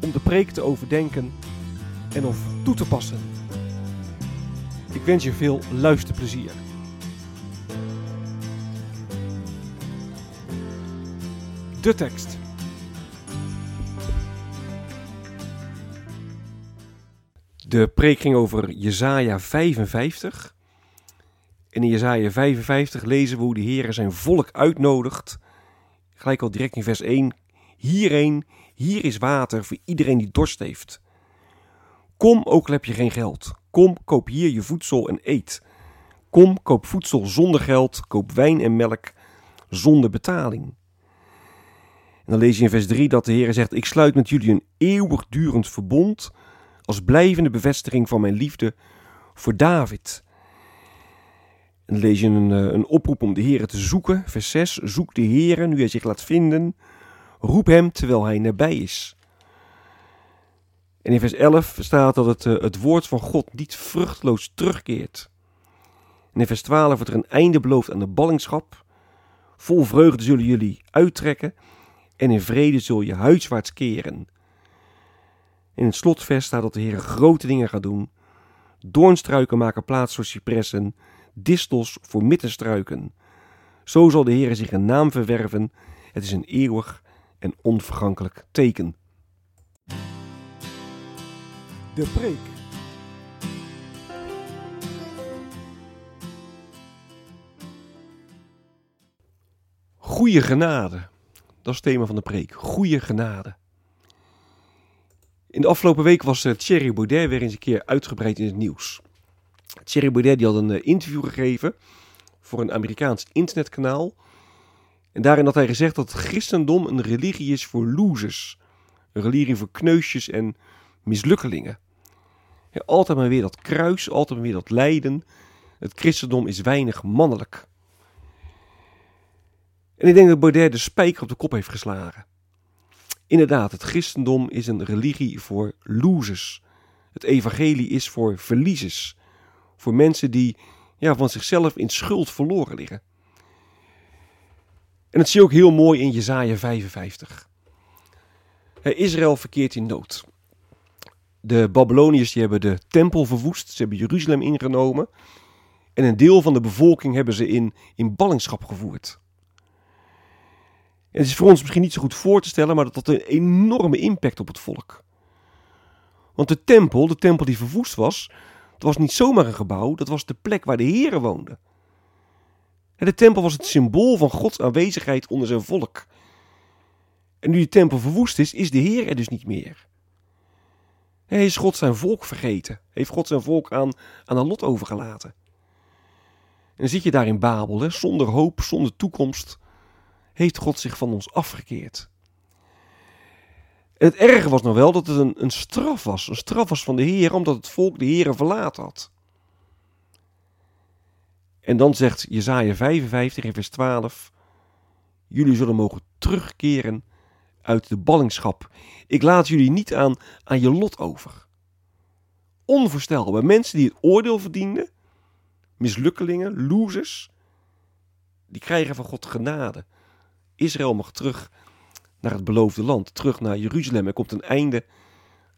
om de preek te overdenken en of toe te passen. Ik wens je veel luisterplezier. De tekst. De preek ging over Jesaja 55. En in Jesaja 55 lezen we hoe de Heer zijn volk uitnodigt. Gelijk al direct in vers 1. Hierheen, hier is water voor iedereen die dorst heeft. Kom, ook al heb je geen geld. Kom, koop hier je voedsel en eet. Kom, koop voedsel zonder geld. Koop wijn en melk zonder betaling. En dan lees je in vers 3 dat de Heer zegt: Ik sluit met jullie een eeuwigdurend verbond. Als blijvende bevestiging van mijn liefde voor David. En dan lees je een, eh, een oproep om de Heer te zoeken. Vers 6. Zoek de Heer nu hij zich laat vinden. Roep hem terwijl hij nabij is. In vers 11 staat dat het, uh, het woord van God niet vruchtloos terugkeert. In vers 12 wordt er een einde beloofd aan de ballingschap. Vol vreugde zullen jullie uittrekken en in vrede zul je huiswaarts keren. In het slotvers staat dat de Heer grote dingen gaat doen. Doornstruiken maken plaats voor cipressen, distels voor mittenstruiken. Zo zal de Heer zich een naam verwerven. Het is een eeuwig en onvergankelijk teken. De preek. Goeie genade. Dat is het thema van de preek. Goeie genade. In de afgelopen week was eh, Thierry Baudet weer eens een keer uitgebreid in het nieuws. Thierry Baudet die had een eh, interview gegeven voor een Amerikaans internetkanaal. En daarin had hij gezegd dat christendom een religie is voor losers. Een religie voor kneusjes en mislukkelingen. Ja, altijd maar weer dat kruis, altijd maar weer dat lijden. Het christendom is weinig mannelijk. En ik denk dat Baudet de spijker op de kop heeft geslagen. Inderdaad, het christendom is een religie voor losers. Het evangelie is voor verliezers. Voor mensen die ja, van zichzelf in schuld verloren liggen. En dat zie je ook heel mooi in Jezaja 55. Israël verkeert in nood. De Babyloniërs die hebben de tempel verwoest, ze hebben Jeruzalem ingenomen. En een deel van de bevolking hebben ze in, in ballingschap gevoerd. En het is voor ons misschien niet zo goed voor te stellen, maar dat had een enorme impact op het volk. Want de tempel, de tempel die verwoest was, was niet zomaar een gebouw, dat was de plek waar de Heeren woonden. De tempel was het symbool van Gods aanwezigheid onder zijn volk. En nu die tempel verwoest is, is de Heer er dus niet meer. Hij is God zijn volk vergeten. Heeft God zijn volk aan, aan een lot overgelaten. En dan zit je daar in Babel, hè, zonder hoop, zonder toekomst. Heeft God zich van ons afgekeerd. Het erge was nog wel dat het een, een straf was. Een straf was van de Heer, omdat het volk de Heer verlaten had. En dan zegt Jezaja 55 in vers 12. Jullie zullen mogen terugkeren uit de ballingschap. Ik laat jullie niet aan, aan je lot over. Onvoorstelbaar. Mensen die het oordeel verdienden, mislukkelingen, losers, die krijgen van God genade. Israël mag terug naar het beloofde land, terug naar Jeruzalem. Er komt een einde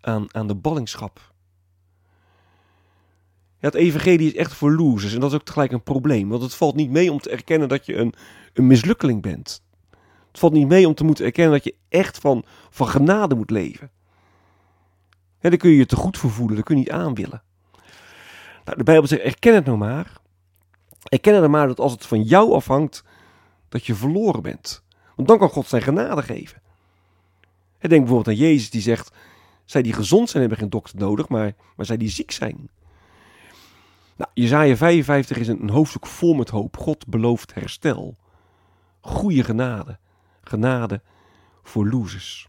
aan, aan de ballingschap. Ja, het evangelie is echt voor losers en dat is ook tegelijk een probleem. Want het valt niet mee om te erkennen dat je een, een mislukkeling bent. Het valt niet mee om te moeten erkennen dat je echt van, van genade moet leven. Ja, daar kun je je te goed voor voelen, kun je niet aan willen. Nou, de Bijbel zegt, erken het nou maar. Erken het nou maar dat als het van jou afhangt, dat je verloren bent. Want dan kan God zijn genade geven. Denk bijvoorbeeld aan Jezus die zegt, zij die gezond zijn hebben geen dokter nodig, maar, maar zij die ziek zijn. Nou, Jezaja 55 is een, hoofdstuk vol met hoop. God belooft herstel. Goede genade. Genade voor losers.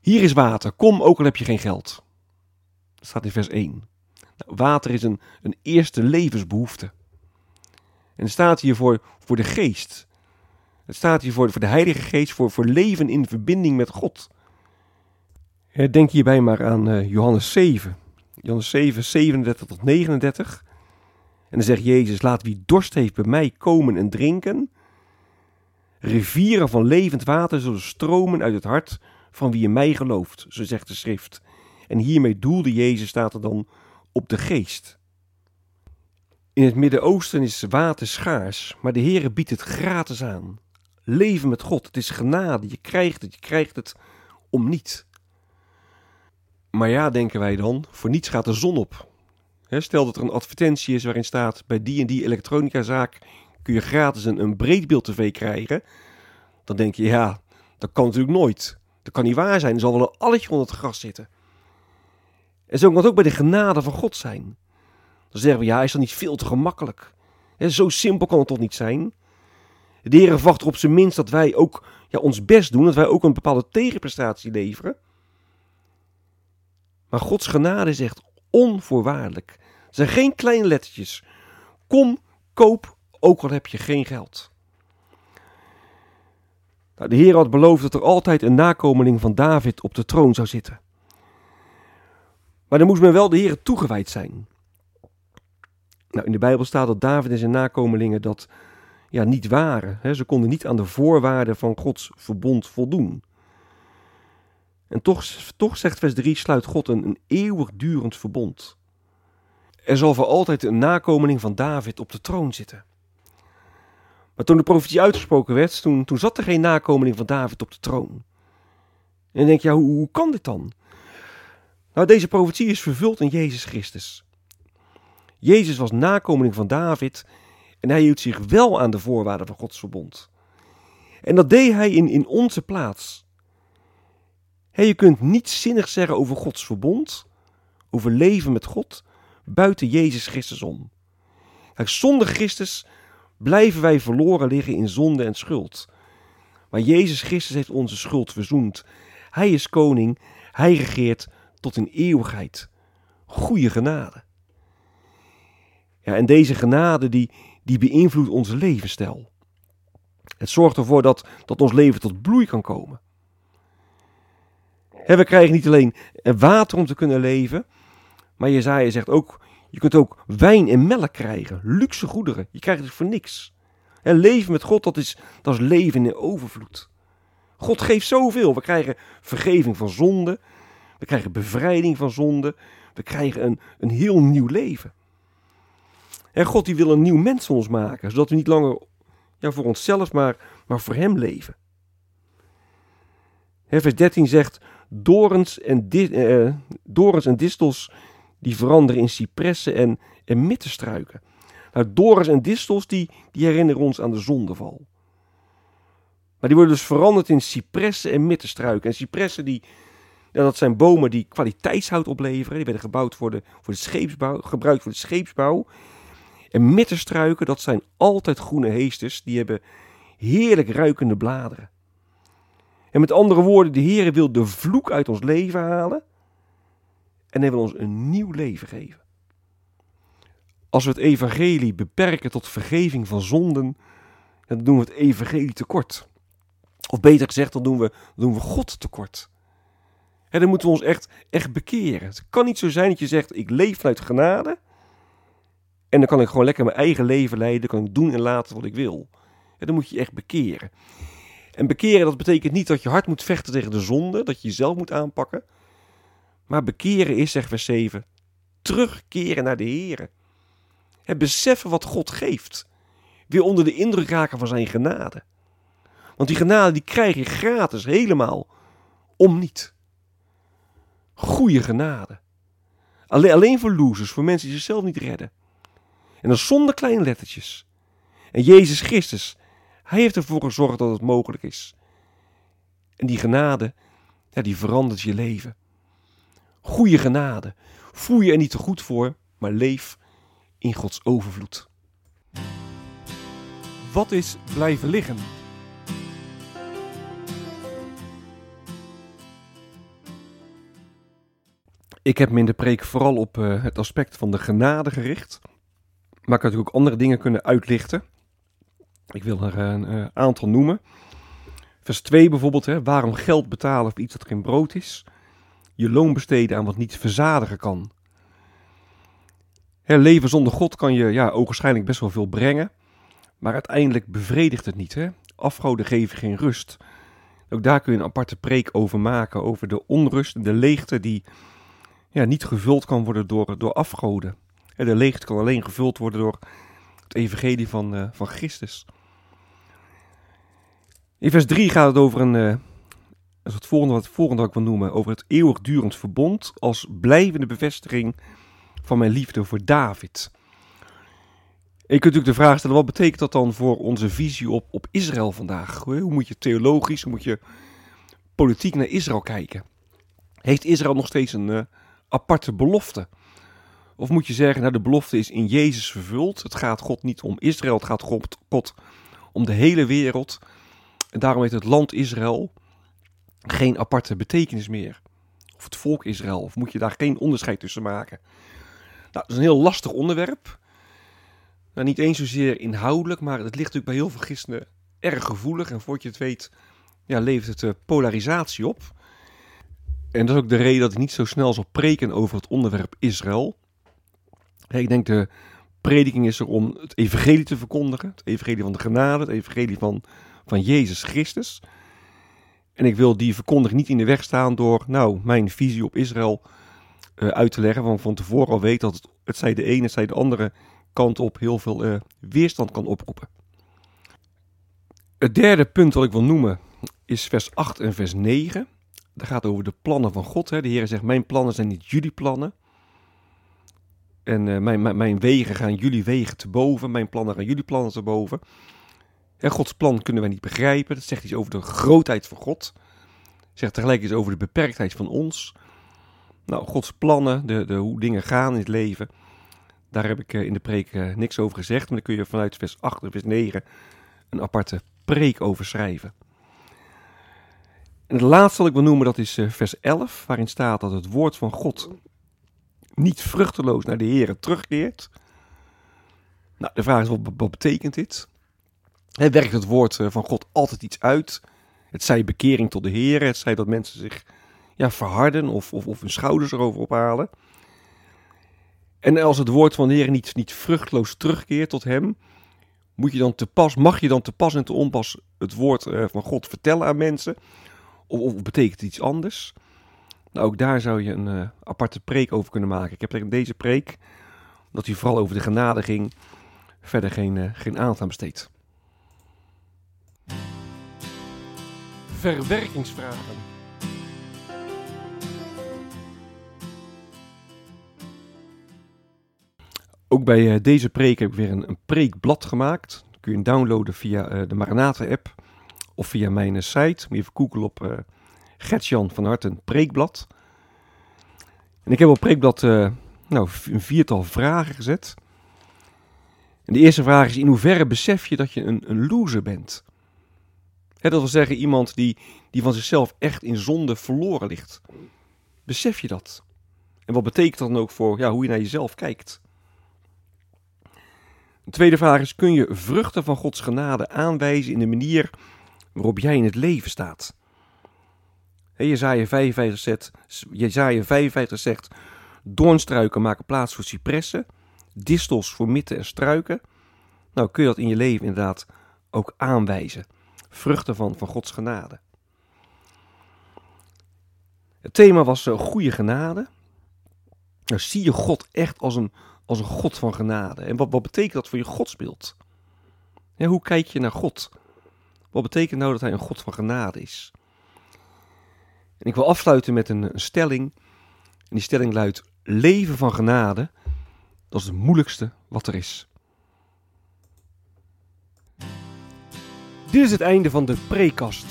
Hier is water. Kom, ook al heb je geen geld. Dat staat in vers 1. Nou, water is een, een eerste levensbehoefte. En staat hier voor, voor de geest. Het staat hier voor, voor de Heilige Geest, voor, voor leven in verbinding met God. Denk hierbij maar aan uh, Johannes 7. Johannes 7, 37 tot 39. En dan zegt Jezus, laat wie dorst heeft bij mij komen en drinken. Rivieren van levend water zullen stromen uit het hart van wie in mij gelooft, zo zegt de schrift. En hiermee doelde Jezus, staat er dan, op de geest. In het Midden-Oosten is water schaars, maar de Heere biedt het gratis aan. Leven met God, het is genade, je krijgt het, je krijgt het om niet. Maar ja, denken wij dan, voor niets gaat de zon op. stel dat er een advertentie is waarin staat: bij die en die elektronicazaak kun je gratis een, een breedbeeld tv krijgen. Dan denk je, ja, dat kan natuurlijk nooit. Dat kan niet waar zijn. Er zal wel een alletje onder het gras zitten. En zo kan het ook bij de genade van God zijn. Dan zeggen we, ja, is dat niet veel te gemakkelijk? zo simpel kan het toch niet zijn? De Heer er op zijn minst dat wij ook ja, ons best doen, dat wij ook een bepaalde tegenprestatie leveren. Maar Gods genade is echt onvoorwaardelijk. Het zijn geen kleine lettertjes. Kom, koop, ook al heb je geen geld. Nou, de Heer had beloofd dat er altijd een nakomeling van David op de troon zou zitten. Maar dan moest men wel de Heer toegewijd zijn. Nou, in de Bijbel staat dat David en zijn nakomelingen dat ja, niet waren. Ze konden niet aan de voorwaarden van Gods verbond voldoen. En toch, toch zegt vers 3, sluit God een, een eeuwigdurend verbond. Er zal voor altijd een nakomeling van David op de troon zitten. Maar toen de profetie uitgesproken werd, toen, toen zat er geen nakomeling van David op de troon. En dan denk je, hoe, hoe kan dit dan? Nou, deze profetie is vervuld in Jezus Christus. Jezus was nakomeling van David en hij hield zich wel aan de voorwaarden van Gods verbond. En dat deed hij in, in onze plaats je kunt niets zinnig zeggen over Gods verbond, over leven met God, buiten Jezus Christus om. Kijk, zonder Christus blijven wij verloren liggen in zonde en schuld. Maar Jezus Christus heeft onze schuld verzoend. Hij is koning, hij regeert tot in eeuwigheid. Goede genade. Ja, en deze genade die, die beïnvloedt onze levensstijl. Het zorgt ervoor dat, dat ons leven tot bloei kan komen we krijgen niet alleen water om te kunnen leven, maar Jezaja zegt ook, je kunt ook wijn en melk krijgen, luxe goederen. Je krijgt het voor niks. En leven met God, dat is, dat is leven in overvloed. God geeft zoveel. We krijgen vergeving van zonde. We krijgen bevrijding van zonde. We krijgen een, een heel nieuw leven. En God die wil een nieuw mens van ons maken, zodat we niet langer ja, voor onszelf, maar, maar voor Hem leven. vers 13 zegt, dorens en, uh, dorens en distels die veranderen in cipressen en, en mittenstruiken. Nou, dorens en distels die, die herinneren ons aan de zondeval. Maar die worden dus veranderd in cipressen en mittenstruiken. En cipressen die, dat zijn bomen die kwaliteitshout opleveren. Die werden gebouwd voor de, voor de scheepsbouw, gebruikt voor de scheepsbouw. En mittenstruiken, dat zijn altijd groene heesters. Die hebben heerlijk ruikende bladeren. En met andere woorden, de Heer wil de vloek uit ons leven halen. En hij wil ons een nieuw leven geven. Als we het evangelie beperken tot vergeving van zonden, dan doen we het evangelie tekort. Of beter gezegd, dan doen we, doen we God tekort. En dan moeten we ons echt, echt bekeren. Het kan niet zo zijn dat je zegt, ik leef vanuit genade. En dan kan ik gewoon lekker mijn eigen leven leiden, kan ik doen en laten wat ik wil. En dan moet je echt bekeren. En bekeren, dat betekent niet dat je hard moet vechten tegen de zonde, dat je jezelf moet aanpakken. Maar bekeren is, zegt vers 7, terugkeren naar de Heer. Het beseffen wat God geeft. Weer onder de indruk raken van zijn genade. Want die genade die krijg je gratis, helemaal. Om niet. Goeie genade. Alleen, alleen voor losers, voor mensen die zichzelf niet redden. En dan zonder kleine lettertjes. En Jezus Christus, hij heeft ervoor gezorgd dat het mogelijk is. En die genade, ja, die verandert je leven. Goeie genade. Voel je er niet te goed voor, maar leef in Gods overvloed. Wat is blijven liggen? Ik heb me in de preek vooral op uh, het aspect van de genade gericht. Maar ik had natuurlijk ook andere dingen kunnen uitlichten. Ik wil er een uh, aantal noemen. Vers 2 bijvoorbeeld, hè, waarom geld betalen voor iets dat geen brood is. Je loon besteden aan wat niet verzadigen kan. Leven zonder God kan je ja, ogenschijnlijk best wel veel brengen. Maar uiteindelijk bevredigt het niet. Hè? Afgoden geven geen rust. Ook daar kun je een aparte preek over maken. Over de onrust, de leegte die ja, niet gevuld kan worden door, door afgoden. En de leegte kan alleen gevuld worden door het evangelie van, uh, van Christus. In vers 3 gaat het over een, uh, is het volgende wat, het volgende ik wil noemen, over het eeuwigdurend verbond als blijvende bevestiging van mijn liefde voor David. je kunt natuurlijk de vraag stellen, wat betekent dat dan voor onze visie op, op Israël vandaag? Hoe moet je theologisch, hoe moet je politiek naar Israël kijken? Heeft Israël nog steeds een uh, aparte belofte? Of moet je zeggen, nou de belofte is in Jezus vervuld. Het gaat God niet om Israël, het gaat God, om de hele wereld. En daarom heeft het land Israël geen aparte betekenis meer. Of het volk Israël, of moet je daar geen onderscheid tussen maken? Nou, dat is een heel lastig onderwerp. Nou, niet eens zozeer inhoudelijk, maar het ligt natuurlijk bij heel veel christenen erg gevoelig. En voordat je het weet, ja, levert het uh, polarisatie op. En dat is ook de reden dat ik niet zo snel zal preken over het onderwerp Israël. Ik denk de prediking is er om het evangelie te verkondigen. Het evangelie van de genade, het evangelie van, van Jezus Christus. En ik wil die verkondiging niet in de weg staan door nou, mijn visie op Israël uh, uit te leggen. Want van tevoren al weet dat het, zij de ene, het zij de andere kant op heel veel uh, weerstand kan oproepen. Het derde punt wat ik wil noemen is vers 8 en vers 9. Dat gaat over de plannen van God. Hè. De Heer zegt: Mijn plannen zijn niet jullie plannen. En uh, mijn, mijn, mijn, wegen gaan jullie wegen te boven. Mijn plannen gaan jullie plannen te boven. En Gods plan kunnen wij niet begrijpen. Dat zegt iets over de grootheid van God. Zegt tegelijk iets over de beperktheid van ons. Nou, Gods plannen, de, de, hoe dingen gaan in het leven. Daar heb ik uh, in de preek uh, niks over gezegd. Maar daar kun je vanuit vers 8 en vers 9 een aparte preek over schrijven. En het laatste wat ik wil noemen, dat is vers 11. Waarin staat dat het woord van God niet vruchteloos naar de Heer terugkeert. Nou, de vraag is, wat, betekent dit? He, werkt het woord eh, van God altijd iets uit? Het zij bekering tot de Heer, het zij dat mensen zich ja, verharden of, of, of hun schouders erover ophalen. En als het woord van de Heer niet, niet vruchtloos terugkeert tot hem, moet je dan te pas, mag je dan te pas en te onpas het woord uh, van God vertellen aan mensen? Of, of betekent het iets anders? Nou, ook daar zou je een uh, aparte preek over kunnen maken. Ik heb in deze preek, omdat hij vooral over de genade ging, verder geen, uh, geen aandacht aan besteed. Verwerkingsvragen. Ook bij uh, deze preek heb ik weer een, een preekblad gemaakt. Dat kun je downloaden via de Maranatha-app of via mijn site. Moet je even googlen op Gertjan van Hart een preekblad. En ik heb op preekblad uh, nou, een viertal vragen gezet. En de eerste vraag is: in hoeverre besef je dat je een, een loser bent? dat wil zeggen, iemand die, die van zichzelf echt in zonde verloren ligt. Besef je dat? En wat betekent dat dan ook voor ja, hoe je naar jezelf kijkt? De tweede vraag is: kun je vruchten van Gods genade aanwijzen in de manier waarop jij in het leven staat? Jezaja 55 zegt, Jezaja 55 zegt, doornstruiken maken plaats voor cipressen, distels voor mitten en struiken. Nou kun je dat in je leven inderdaad ook aanwijzen. Vruchten van, van Gods genade. Het thema was uh, goede genade. Nou zie je God echt als een, als een God van genade. En wat, wat betekent dat voor je godsbeeld? hoe kijk je naar God? Wat betekent nou dat hij een God van genade is? En ik wil afsluiten met een, stelling. En die stelling luidt: leven van genade, dat is het moeilijkste wat er is. Dit is het einde van de prekast.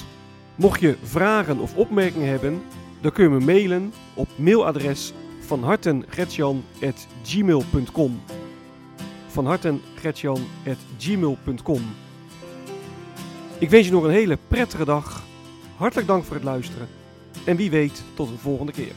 Mocht je vragen of opmerkingen hebben, dan kun je me mailen op mailadres van hartengretjan.gmail.com van hartengretjan.gmail.com Ik wens je nog een hele prettige dag. Hartelijk dank voor het luisteren. En wie weet tot een volgende keer.